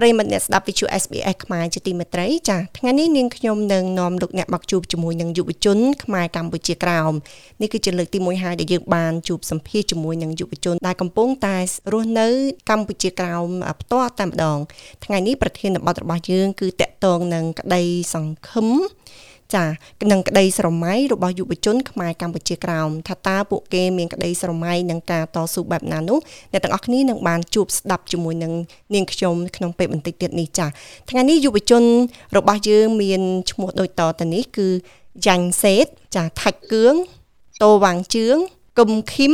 ប្រិមត្តអ្នកស្ដាប់វិទ្យុ SBS ខ្មែរជាទីមេត្រីចាថ្ងៃនេះនាងខ្ញុំនឹងនាំលោកអ្នកមកជួបជាមួយនឹងយុវជនខ្មែរកម្ពុជាក្រោមនេះគឺជាលើកទី1ហើយដែលយើងបានជួបសម្ភាសជាមួយនឹងយុវជនដែលកំពុងតែរស់នៅកម្ពុជាក្រោមផ្ទាល់តែម្ដងថ្ងៃនេះប្រធានបទរបស់យើងគឺតកតងនឹងក្តីសង្ឃឹម ចានឹងក្តីស្រមៃរបស់យុវជនខ្មែរកម្ពុជាក្រោមថាតើពួកគេមានក្តីស្រមៃនឹងការតស៊ូបែបណានោះអ្នកទាំងអស់គ្នានឹងបានជួបស្ដាប់ជាមួយនឹងនាងខ្ញុំក្នុងពេលបន្តិចទៀតនេះចាថ្ងៃនេះយុវជនរបស់យើងមានឈ្មោះដូចតទៅនេះគឺយ៉ាញ់សេតចាថាច់គឿងតូវាងជឿងគឹមឃឹម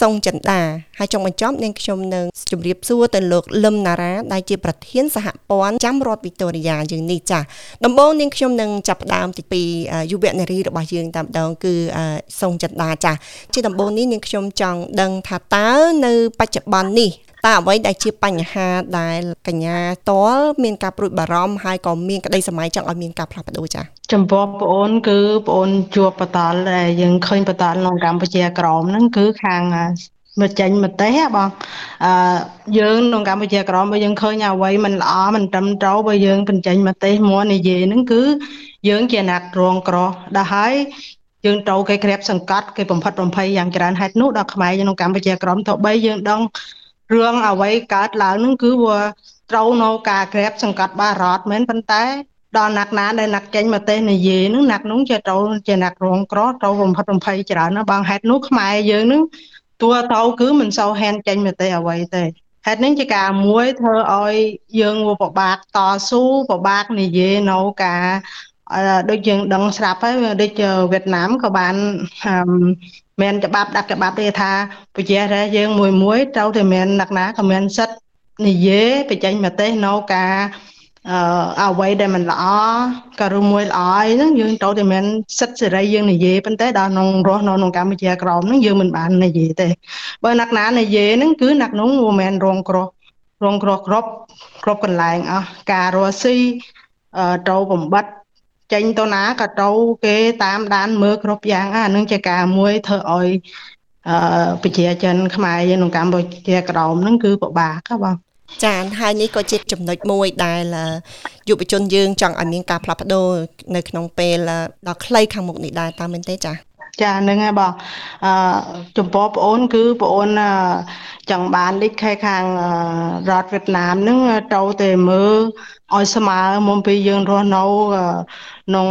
សុងចិន្តាហើយចុងបញ្ចប់នាងខ្ញុំនឹងជម្រាបសួរទៅលោកលឹមណារ៉ាដែលជាប្រធានសហព័ន្ធចាំរដ្ឋវីតូរីយ៉ាយើងនេះចាដំបូងនាងខ្ញុំនឹងចាប់ផ្ដើមពីយុវនារីរបស់យើងតាមដងគឺសុងចិន្តាចាជាដំបូងនេះនាងខ្ញុំចង់ដឹងថាតើនៅបច្ចុប្បន្ននេះតើអ្វីដែលជាបញ្ហាដែលកញ្ញាតលមានការព្រួយបារម្ភហើយក៏មានក្តីសម័យចង់ឲ្យមានការផ្លាស់ប្ដូរចា៎ ចំពោះបងអូនគឺបងអូនជួបបតលដែលយើងឃើញបតលក្នុងកម្ពុជាក្រមហ្នឹងគឺខាងមកចេញមតិហ៎បងអឺយើងក្នុងកម្ពុជាក្រមបើយើងឃើញអ្វីមិនល្អមិនត្រឹមត្រូវបើយើងបញ្ចេញមតិមកនិយាយហ្នឹងគឺយើងជាអ្នករងក្រដល់ហើយយើងត្រូវគេក្រាបសង្កត់គេបំផិតបំភ័យយ៉ាងច្រើនហេតុនោះដល់ខ្មែរក្នុងកម្ពុជាក្រមទៅបីយើងដឹងរឿងអ្វីកើតឡើងនឹងគឺវាត្រូវនៅការក្រាបសង្កត់បារតមែនប៉ុន្តែ ដល់ណាក់ណាដែលណាក់ចេញមកទេសនិយាយនឹងណាក់នោះជាត្រូវជាណាក់រងក្រត្រូវបំផិតបំភ័យច្រើនណាបងហេតុនោះខ្មែរយើងនឹងតួទៅគឺមិនសូវហ៊ានចេញមកទេសអ្វីទេហេតុនេះជាការមួយធ្វើឲ្យយើងវាពិបាកតស៊ូពិបាកនិយាយនៅការដូចយើងដឹងស្រាប់ហើយដូចវៀតណាមក៏បានមានច្បាប់ដាក់ច្បាប់ទេថាប្រជារាស្ត្រយើងមួយមួយត្រូវតែមានអ្នកណាក៏មានសិទ្ធិនិយាយបញ្ចេញមតិនៅការ អឺអ្វីដែលមិនល្អក៏រួមមួយល្អអីហ្នឹងយើងត្រូវតែមានសិទ្ធិសេរីយើងនិយាយប៉ុន្តែដល់ក្នុងរស់នៅក្នុងកម្ពុជាក្រមហ្នឹងយើងមិនបាននិយាយទេបើអ្នកណានិយាយហ្នឹងគឺអ្នកនោះមិនមែនរងគ្រោះរងគ្រោះគ្រប់គ្រប់កន្លែងអស់ការរស់ស៊ីអឺត្រូវបំបត្តិចេញទៅណាក៏ត្រូវគេតាមដានមើលគ្រប់យ៉ាងអានឹងជាការមួយធ្វើឲ្យអឺប្រជាជនខ្មែរយើងក្នុងកម្ពុជាក្រោមហ្នឹងគឺពិបាកបង ចាហើយនេះក៏ជាចំណុចមួយដែលយុវជនយើងចង់ឲ្យមានការផ្លាស់ប្ដូរនៅក្នុងពេលដល់ខ្លីខាងមុខនេះដែរតាមមែនទេចាចាហ្នឹងហើយបងអឺចំពោះបងអូនគឺបងអូនចង់បានលិចខែខាងរដ្ឋវៀតណាមហ្នឹងត្រូវតែមើលឲ្យស្មើមុនពីយើងរស់នៅក្នុង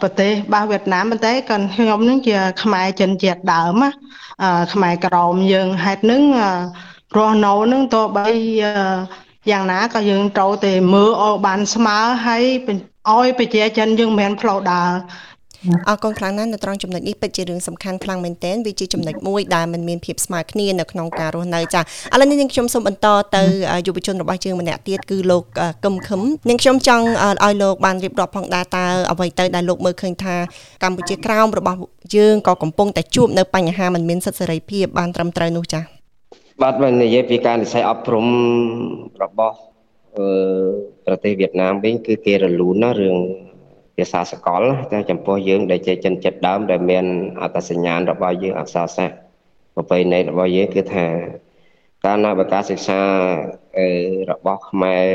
ប្រទេសបាសវៀតណាមប៉ុន្តែក៏ខ្ញុំហ្នឹងជាខ្មែរចិនជាតិដើមណាខ្មែរក្រមយើងហេតុហ្នឹង រស់នៅហ្នឹងទោះបីយ៉ាងណាក៏យើងត្រូវតែមើលឲ្យបានស្មើហើយឲ្យប្រជាជនយើងមិនមែនផ្លូវដើរអរគុណខ្លាំងណាស់នៅត្រង់ចំណុចនេះពិតជារឿងសំខាន់ខ្លាំងមែនទែនវាជាចំណុចមួយដែលมันមានភាពស្មើគ្នានៅក្នុងការរស់នៅចាឥឡូវនេះនាងខ្ញុំសូមបន្តទៅយុវជនរបស់យើងម្នាក់ទៀតគឺលោកកឹមខឹមនាងខ្ញុំចង់ឲ្យលោកបានរៀបរាប់ផងដែរតើអ្វីទៅដែលលោកមើលឃើញថាកម្ពុជាក្រោមរបស់យើងក៏កំពុងតែជួបនៅបញ្ហាមិនមានសិទ្ធិសេរីភាពបានត្រឹមត្រូវនោះចា បាទបើនិយាយពីការនិស័យអប់រំរបស់ប្រទេសវៀតណាមវិញគឺគេរលូនណារឿងភាសាសកលតែចំពោះយើងដែលជាចិនចិត្តដើមដែលមានអត្តសញ្ញាណរបស់យើងអក្សរសាស្ត្រប្រពៃណីរបស់យើងគឺថាការណាបើការសិក្សារបស់ខ្មែរ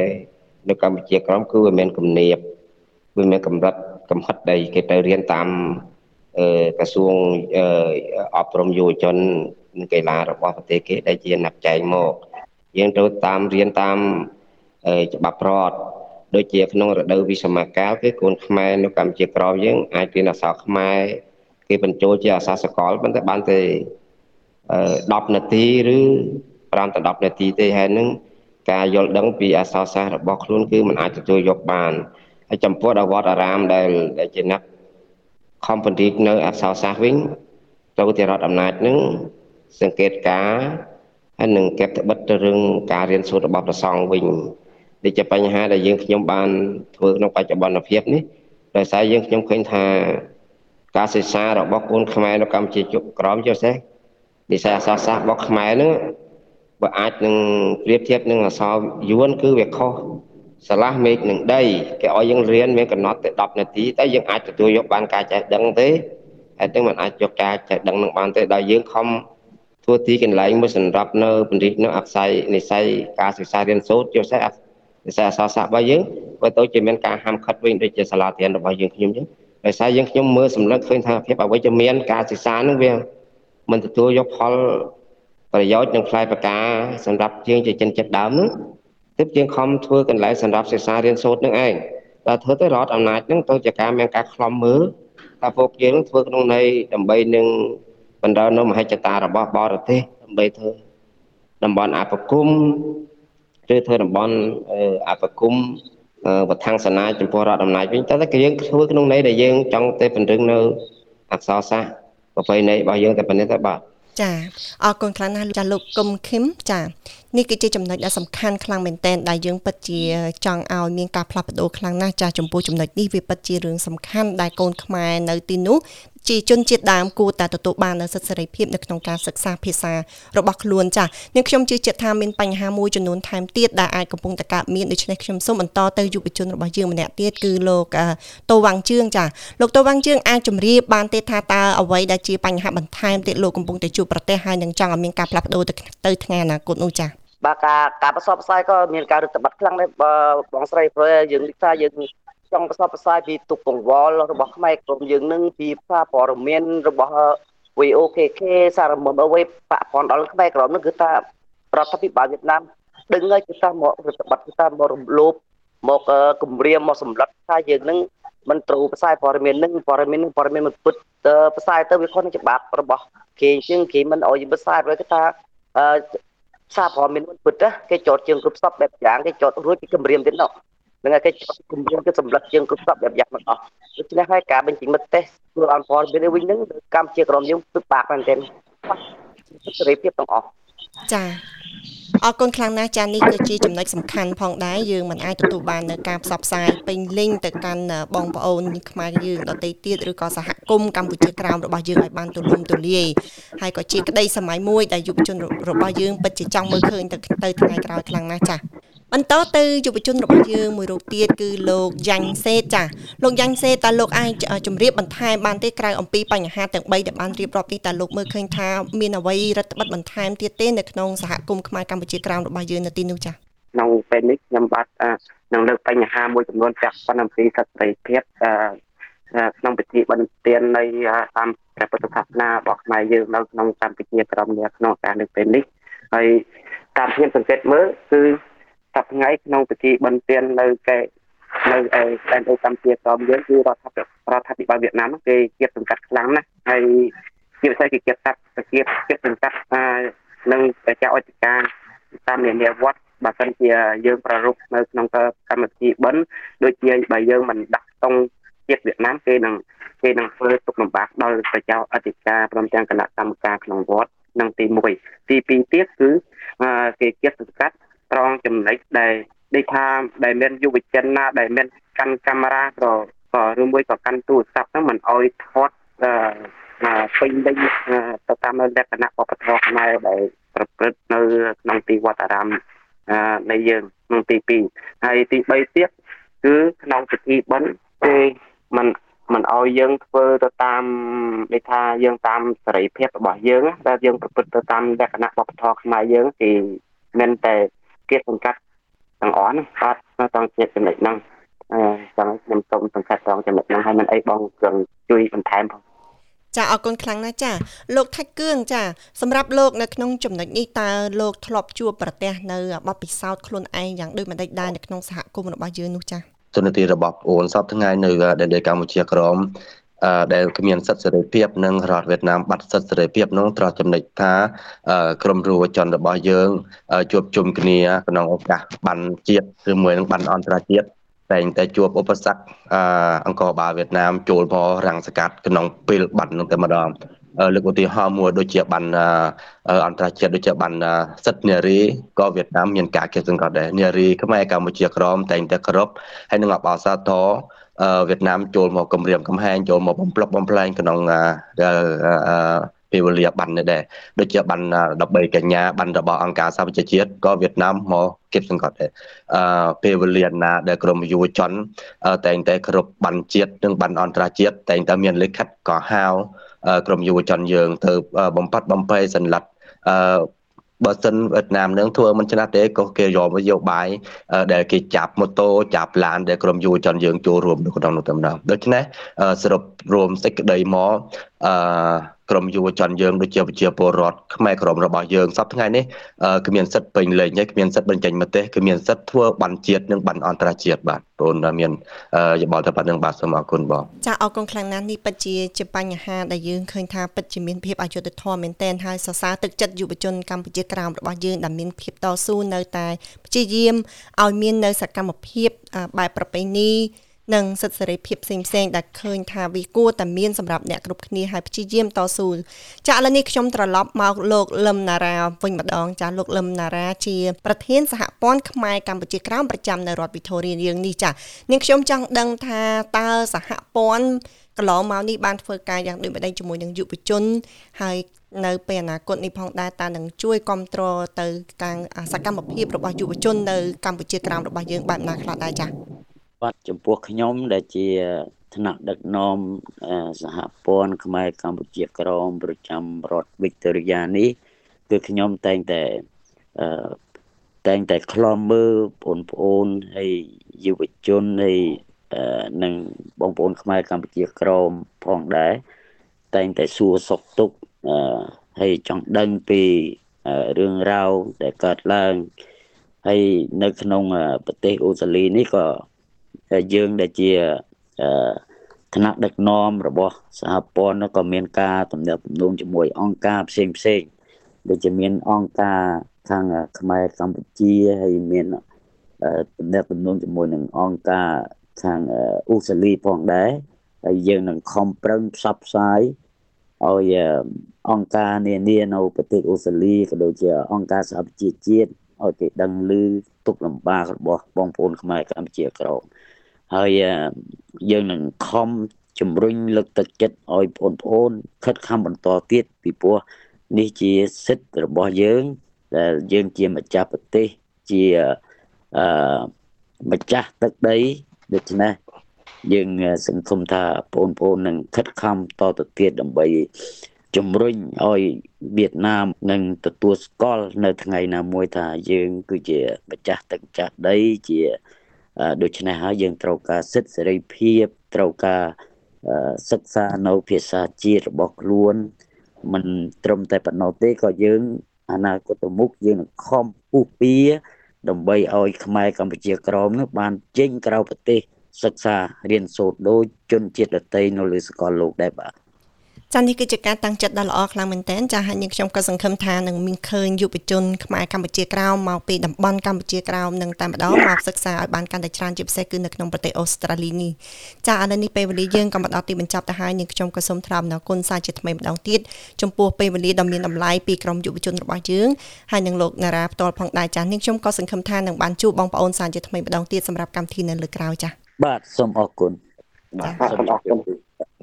នៅកម្ពុជាក្រមគឺវាមានគំនាបវាមានកម្រិតកំហិតដែលគេទៅរៀនតាមក្រសួងអប់រំយុវជននិង កីឡារបស់ប្រទេសគេដែលជាណាប់ចែងមកយើងត្រូវតាមរៀនតាមច្បាប់រដ្ឋដូចជាក្នុងរដូវវិសមកាលគឺកូនខ្មែរនៅកម្ពុជាក្រមយើងអាចរៀនអក្សរខ្មែរគេបញ្ចូលជាអក្សរសកលប៉ុន្តែបានតែ10នាទីឬ5ទៅ10នាទីទេហើយនឹងការយល់ដឹងពីអក្សរសាស្ត្ររបស់ខ្លួនគឺมันអាចទទួលយកបានហើយចំពោះដល់វត្តអារាមដែលជាអ្នក company នៅអក្សរសាស្ត្រវិញទៅទីរដ្ឋអំណាចនឹង សង្កេតការហើយនឹងកែបត្បិតទៅរឿងការរៀនសូត្ររបស់ព្រះសង្ឃវិញដូចជាបញ្ហាដែលយើងខ្ញុំបានធ្វើក្នុងបច្ចុប្បន្នភាពនេះដោយសារយើងខ្ញុំឃើញថាការសិក្សារបស់កូនខ្មែរនៅកម្ពុជាជុកក្រមចុះសេះវិស័យអក្សរសាស្ត្ររបស់ខ្មែរនឹងបើអាចនឹងប្រៀបធៀបនឹងអក្សរយួនគឺវាខុសឆ្លាស់មេឃនឹងដីគេឲ្យយើងរៀនមានកំណត់តែ10នាទីតែយើងអាចទទួលយកបានការចេះដឹងទេហើយទាំងមិនអាចយកការចេះដឹងនឹងបានទេដល់យើងខំ ធ្វើទីកន្លែងមួយសម្រាប់នៅពន្រិះនៅអក្សរនិស័យការសិក្សារៀនសូត្រយកសេះវិស័យអសរសាស្ត្ររបស់យើងបើទៅជាមានការហាមឃាត់វិញដូចជាសាលារៀនរបស់យើងខ្ញុំចឹងដោយសារយើងខ្ញុំមើលសម្លឹងឃើញថាភាពអវិជ្ជមានការសិក្សានឹងវាមិនទទួលយកផលប្រយោជន៍និងផ្លែប្រការសម្រាប់ជាងជាចិនចិត្តដើមនោះទើបជាងខំធ្វើកន្លែងសម្រាប់សិក្សារៀនសូត្រនឹងឯងតែធ្វើទៅរដ្ឋអំណាចនឹងទៅជាការមានការខ្លំមើលថាពួកយើងនឹងធ្វើក្នុងន័យដើម្បីនឹង បណ្ដៅនៅមហិច្ឆតារបស់បរទេសដើម្បីធ្វើតំបន់អបគុំឬធ្វើតំបន់អបគុំវត្ថាំងសនាចំពោះរដ្ឋអំណាចវិញតែតែយើងធ្វើក្នុងន័យដែលយើងចង់ទៅពង្រឹងនៅអក្សរសាស្ត្រប្រពៃណីរបស់យើងតែប៉ុណ្្នេះតែបាទចាអរគុណខ្លាំងណាស់ចាលោកកុំឃឹមចានេះគឺជាចំណុចដ៏សំខាន់ខ្លាំងមែនទែនដែលយើងពិតជាចង់ឲ្យមានការផ្លាស់ប្ដូរខ្លាំងណាស់ចាចំពោះចំណុចនេះវាពិតជារឿងសំខាន់ដែលកូនខ្មែរនៅទីនោះ ជាជនជាតិដើមគួរតែទទួលបាននូវសិទ្ធិសេរីភាពនៅក្នុងការសិក្សាភាសារបស់ខ្លួនចា៎នាងខ្ញុំជឿជាក់ថាមានបញ្ហាមួយចំនួនថែមទៀតដែលអាចកំពុងតែកើតមានដូច្នេះខ្ញុំសូមបន្តទៅយុវជនរបស់យើងម្នាក់ទៀតគឺលោកតូវ៉ាំងជឿងចា៎លោកតូវ៉ាំងជឿងអាចជម្រាបបានទេថាតើអ្វីដែលជាបញ្ហាបន្ថែមទៀតលោកកំពុងតែជួបប្រទះហើយនឹងចង់ឲ្យមានការផ្លាស់ប្ដូរទៅថ្ងៃអនាគតនោះចា៎បាទការការប្រសពផ្សាយក៏មានការរឹតបន្តឹងខ្លាំងដែរបងស្រីព្រោះយើងនិយាយថាយើង ចង់ប្រសពផ្សាយពីទុកកង្វល់របស់ខ្មែរក្រុមយើងនឹងពីសារព័ត៌មានរបស់ VOKK សារមុនអវេបពន្ធដល់ខ្មែរក្រមនឹងគឺថារដ្ឋាភិបាលវៀតណាមដឹងហើយគឺថាមករដ្ឋបတ်គឺថាមករំលោភមកគម្រាមមកសម្លឹកថាយើងនឹងមិនត្រូវផ្សាយព័ត៌មាននឹងព័ត៌មាននឹងព័ត៌មានមិនពិតផ្សាយទៅវាខុសនឹងច្បាប់របស់គេអញ្ចឹងគេមិនអោយយើងផ្សាយព្រោះគេថាសារព័ត៌មានមិនពិតគេចោតជាងគ្រប់សពបែបយ៉ាងគេចោតរួចពីគម្រាមទៀតនោះ នឹងគេគម្រាមទៅសម្លឹកជាងគ្រប់សពបែបយ៉ាងទាំងអស់ដូច្នេះហើយការបញ្ចេញមតិធ្វើអនព័ត៌មានវិញនឹងកម្ពុជាក្រមយើងពិបាកមែនទែនសេរីភាពទាំងអស់ចាអរគុណខ្លាំងណាស់ចានេះគឺជាចំណុចសំខាន់ផងដែរយើងមិនអាចទទួលបាននៅការផ្សព្វផ្សាយពេញលេញទៅកាន់បងប្អូនខ្មែរយើងដទៃទៀតឬក៏សហគមន៍កម្ពុជាក្រោមរបស់យើងឲ្យបានទូលំទូលាយហើយក៏ជាក្តីសម័យមួយដែលយុវជនរបស់យើងពិតជាចង់មើលឃើញទៅទៅថ្ងៃក្រោយខ្លាំងណាស់ចា បន្តទៅយុវជនរបស់យើងមួយរូបទៀតគឺលោកយ៉ាញ់សេតចាលោកយ៉ាញ់សេតតើលោកអាចជម្រាបបន្ថែមបានទេក្រៅអំពីបញ្ហាទាំង3ដែលបានរៀបរាប់នេះតើលោកមើលឃើញថាមានអ្វីរដ្ឋបတ်បន្ថែមទៀតទេនៅក្នុងសហគមន៍ខ្មែរកម្ពុជាក្រោមរបស់យើងនៅទីនោះចាក្នុងពេលនេះខ្ញុំបាទនឹងលើកបញ្ហាមួយចំនួនចាក់ប៉ុន្តែពីសិទ្ធិសេរីភាពក្នុងពិធីបន្ទាននៃតាមព្រះពុទ្ធសាសនារបស់ខ្មែរយើងនៅក្នុងកម្ពុជាក្រោមនេះក្នុងការលើកពេលនេះហើយតាមខ្ញុំសង្កេតមើលគឺ សប្ថ្ងៃក្នុងពិធីបន្ទាននៅកែនៅឯដែនដីកម្ពុជាក្រមយើងគឺរដ្ឋាភិបាលរដ្ឋាភិបាលវៀតណាមគេគៀបសង្កាត់ខ្លាំងណាស់ហើយជាពិសេសគេគៀបកាត់គៀបគៀបសង្កាត់នឹងប្រជាអធិការតាមនានាវត្តបើសិនជាយើងប្រារព្ធនៅក្នុងកម្មវិធីបិណ្ឌដូចជាបើយើងមិនដាក់ស្ទង់ជាតិវៀតណាមគេនឹងគេនឹងធ្វើទុកលំបាកដល់ប្រជាអធិការព្រមទាំងគណៈកម្មការក្នុងវត្តនឹងទី1ទី2ទៀតគឺគេគៀបសង្កាត់ ត្រង់ចំណុចដែលដូចថាដែលមានយុវជនណាដែលមានកាន់កាមេរ៉ាក៏ក៏ឬមួយក៏កាន់ទូរស័ព្ទហ្នឹងមិនអោយថតអឺពេញលេញទៅតាមលក្ខណៈវប្បធម៌ខ្មែរដែលប្រព្រឹត្តនៅក្នុងទីវត្តអារាមនៃយើងក្នុងទី2ហើយទី3ទៀតគឺក្នុងពិធីបិណ្ឌគេមិនមិនអោយយើងធ្វើទៅតាមដូចថាយើងតាមសេរីភាពរបស់យើងដែលយើងប្រព្រឹត្តទៅតាមលក្ខណៈវប្បធម៌ខ្មែរយើងគេមិនតែ គៀបសង្កាត់ទាំងអស់ណាបាទនៅត្រង់ជាតិចំណុចហ្នឹងអឺចង់ខ្ញុំសូមសង្កត់ត្រង់ចំណុចហ្នឹងហើយមិនអីបងជួយជួយបន្ថែមផងចាអរគុណខ្លាំងណាស់ចាលោកថាច់គឿងចាសម្រាប់លោកនៅក្នុងចំណុចនេះតើលោកធ្លាប់ជួបប្រទះនៅបទពិសោធន៍ខ្លួនឯងយ៉ាងដូចម្ដេចដែរនៅក្នុងសហគមន៍របស់យើងនោះចាទូនាទីរបស់ប្អូនសពថ្ងៃនៅដែនដីកម្ពុជាក្រម ដែលគ្មានសិទ្ធិសេរីភាពនិងរដ្ឋវៀតណាមបាត់សិទ្ធិសេរីភាពនោះត្រង់ចំណុចថាក្រមយុវជនរបស់យើងជួបជុំគ្នាក្នុងឱកាសបានជាតិឬមួយនឹងបានអន្តរជាតិតែងតែជួបឧបសគ្គអង្គរបាលវៀតណាមចូលមករាំងស្កាត់ក្នុងពេលបាត់នោះតែម្ដងលើកឧទាហរណ៍មួយដូចជាបានអន្តរជាតិដូចជាបានសិទ្ធិនារីក៏វៀតណាមមានការគេសង្កត់ដែរនារីខ្មែរកម្ពុជាក្រមតែងតែគោរពហើយនឹងអបអសាទរ វៀតណាមចូលមកគម្រាមកំហែងចូលមកបំផ្លុកបំផ្លែងក្នុងពេលវេលាបាននេះដែរដូចជាបាន13កញ្ញាបានរបស់អង្គការសហប្រជាជាតិក៏វៀតណាមមកគិតសង្កត់ដែរអឺពេលវេលាណាដែលក្រមយុវជនតែងតែគ្រប់បានជាតិនិងបានអន្តរជាតិតែងតែមានលិខិតក៏ហៅក្រមយុវជនយើងទៅបំផាត់បំភ័យសន្លឹកអឺ បើសិនវៀតណាមនឹងធ្វើមិនឆ្នះទេក៏គេយកនយោបាយដែលគេចាប់ម៉ូតូចាប់ឡានដែលក្រុមយុវជនយើងចូលរួមនៅក្នុងនោះតែម្ដងដូច្នេះសរុបរួមសេចក្តីមកអឺ ក្រមយុវជនយើងដូចជាប្រជាពលរដ្ឋខ្មែរក្រមរបស់យើងសប្តាហ៍ថ្ងៃនេះគឺមានសិទ្ធិពេញលេញហើយគឺមានសិទ្ធិបញ្ចេញមតិគឺមានសិទ្ធិធ្វើបានជាតិនិងបានអន្តរជាតិបាទបងមានយោបល់ទៅប៉ុណ្្នឹងបាទសូមអរគុណបងចាអរគុណខ្លាំងណាស់នេះពិតជាជាបញ្ហាដែលយើងឃើញថាពិតជាមានភាពអយុត្តិធម៌មែនទែនហើយសរសើរទឹកចិត្តយុវជនកម្ពុជាក្រោមរបស់យើងដែលមានភាពតស៊ូនៅតែព្យាយាមឲ្យមាននៅសកម្មភាពបែបប្រពៃណី និងសិទ្ធិសេរីភាពផ្សេងផ្សេងដែលឃើញថាវាគួរតែមានសម្រាប់អ្នកគ្រប់គ្នាហើយព្យាយាមតស៊ូចាឥឡូវនេះខ្ញុំត្រឡប់មកលោកលឹមណារ៉ាវិញម្ដងចាលោកលឹមណារ៉ាជា ប្រធានសហព័ន្ធខ្មែរកម្ពុជាក្រោមប្រចាំនៅរដ្ឋវិទូរីរៀងនេះចានាងខ្ញុំចង់ដឹងថាតើសហព័ន្ធកន្លងមកនេះបានធ្វើការយ៉ាងដូចម្ដេចជាមួយនឹងយុវជន ហើយនៅពេលអនាគតនេះផងដែរតើនឹងជួយគ្រប់គ្រងទៅការសកម្មភាពរបស់យុវជននៅកម្ពុជាក្រោមរបស់យើងបែបណាខ្លះដែរចា៎ បាទចំពោះខ្ញុំដែលជាថ្នាក់ដឹកនាំសហព័ន្ធខ្មែរកម្ពុជាក្រមប្រចាំរដ្ឋវិកតូរីយ៉ានេះគឺខ្ញុំតែងតែអឺតែងតែខ្លំមើលបងប្អូនហើយយុវជនហើយនិងបងប្អូនខ្មែរកម្ពុជាក្រមផងដែរតែងតែសួរសុខទុក្ខអឺហើយចង់ដឹងពីរឿងរ៉ាវដែលកើតឡើងហើយនៅក្នុងប្រទេសអូស្ត្រាលីនេះក៏ យើងដែលជាថ្នាក់ដឹកនាំរបស់សហព័ន្ធក៏មានការទំនាក់ទំនងជាមួយអង្គការផ្សេងផ្សេងដូចជាមានអង្គការខាងខ្មែរកម្ពុជាហើយមានទំនាក់ទំនងជាមួយនឹងអង្គការខាងអ៊ូស្ត្រាលីផងដែរហើយយើងនឹងខំប្រឹងផ្សព្វផ្សាយឲ្យអង្គការនានានៅប្រទេសអូស្ត្រាលីក៏ដូចជាអង្គការសហប្រជាជាតិឲ្យគេដឹងឮទុកលំបាករបស់បងប្អូនខ្មែរកម្ពុជាក្រម ហើយយើងនឹងខំជំរុញលើកទឹកចិត្តឲ្យបងប្អូនខិតខំបន្តទៀតពីព្រោះនេះជាសិទ្ធិរបស់យើង ដែលយើងជាម្ចាស់ប្រទេសជាអឺម្ចាស់ទឹកដីដូច្នេះយើងសង្ឃឹមថាបងប្អូននឹងខិតខំតទៅទៀតដើម្បីជំរុញឲ្យវៀតណាមនឹងទទួលស្គាល់នៅថ្ងៃណាមួយថាយើងគឺជាម្ចាស់ទឹកម្ចាស់ដីជា ដូច្នេះហើយយើងត្រូវការសិទ្ធិសេរីភាពត្រូវការសិក្សានៅភាសាជាតិរបស់ខ្លួនមិនត្រឹមតែប៉ុណ្ណោះទេក៏យើងអនាគតមុខយើងនឹងខំពុះពៀដើម្បីឲ្យខ្មែរកម្ពុជាក្រមនោះបានចេញក្រៅប្រទេសសិក្សារៀនសូត្រដូចជនជាតិដទៃនៅលើសកលលោកដែរបាទ ចានេះគឺជាការតាំងចិត្តដ៏ល្អខ្លាំងមែនទែនចាហើយនាងខ្ញុំក៏សង្ឃឹមថានឹងមានឃើញយុវជនខ្មែរកម្ពុជាក្រោមមកពីតំបន់កម្ពុជាក្រោមនឹងតែម្ដងមកសិក្សាឲ្យបានកាន់តែច្រើនជាពិសេសគឺនៅក្នុងប្រទេសអូស្ត្រាលីនេះចាឥឡូវនេះពេលវេលាយើងក៏មកដល់ទីបញ្ចប់ទៅហើយនាងខ្ញុំក៏សូមថ្លែងអំណរគុណសាជាថ្មីម្ដងទៀតចំពោះពេលវេលាដ៏មានតម្លៃពីក្រុមយុវជនរបស់យើងហើយនឹងលោកណារ៉ាផ្ទាល់ផងដែរចានាងខ្ញុំក៏សង្ឃឹមថានឹងបានជួបបងប្អូនសាជាថ្មីម្ដងទៀតសម្រាប់កម្មវិធីនៅលើក្រៅចាបាទសូមអរគុណបាទសូមអរគុណ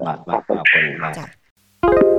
បាទបាទអរគុណបាទចា thank you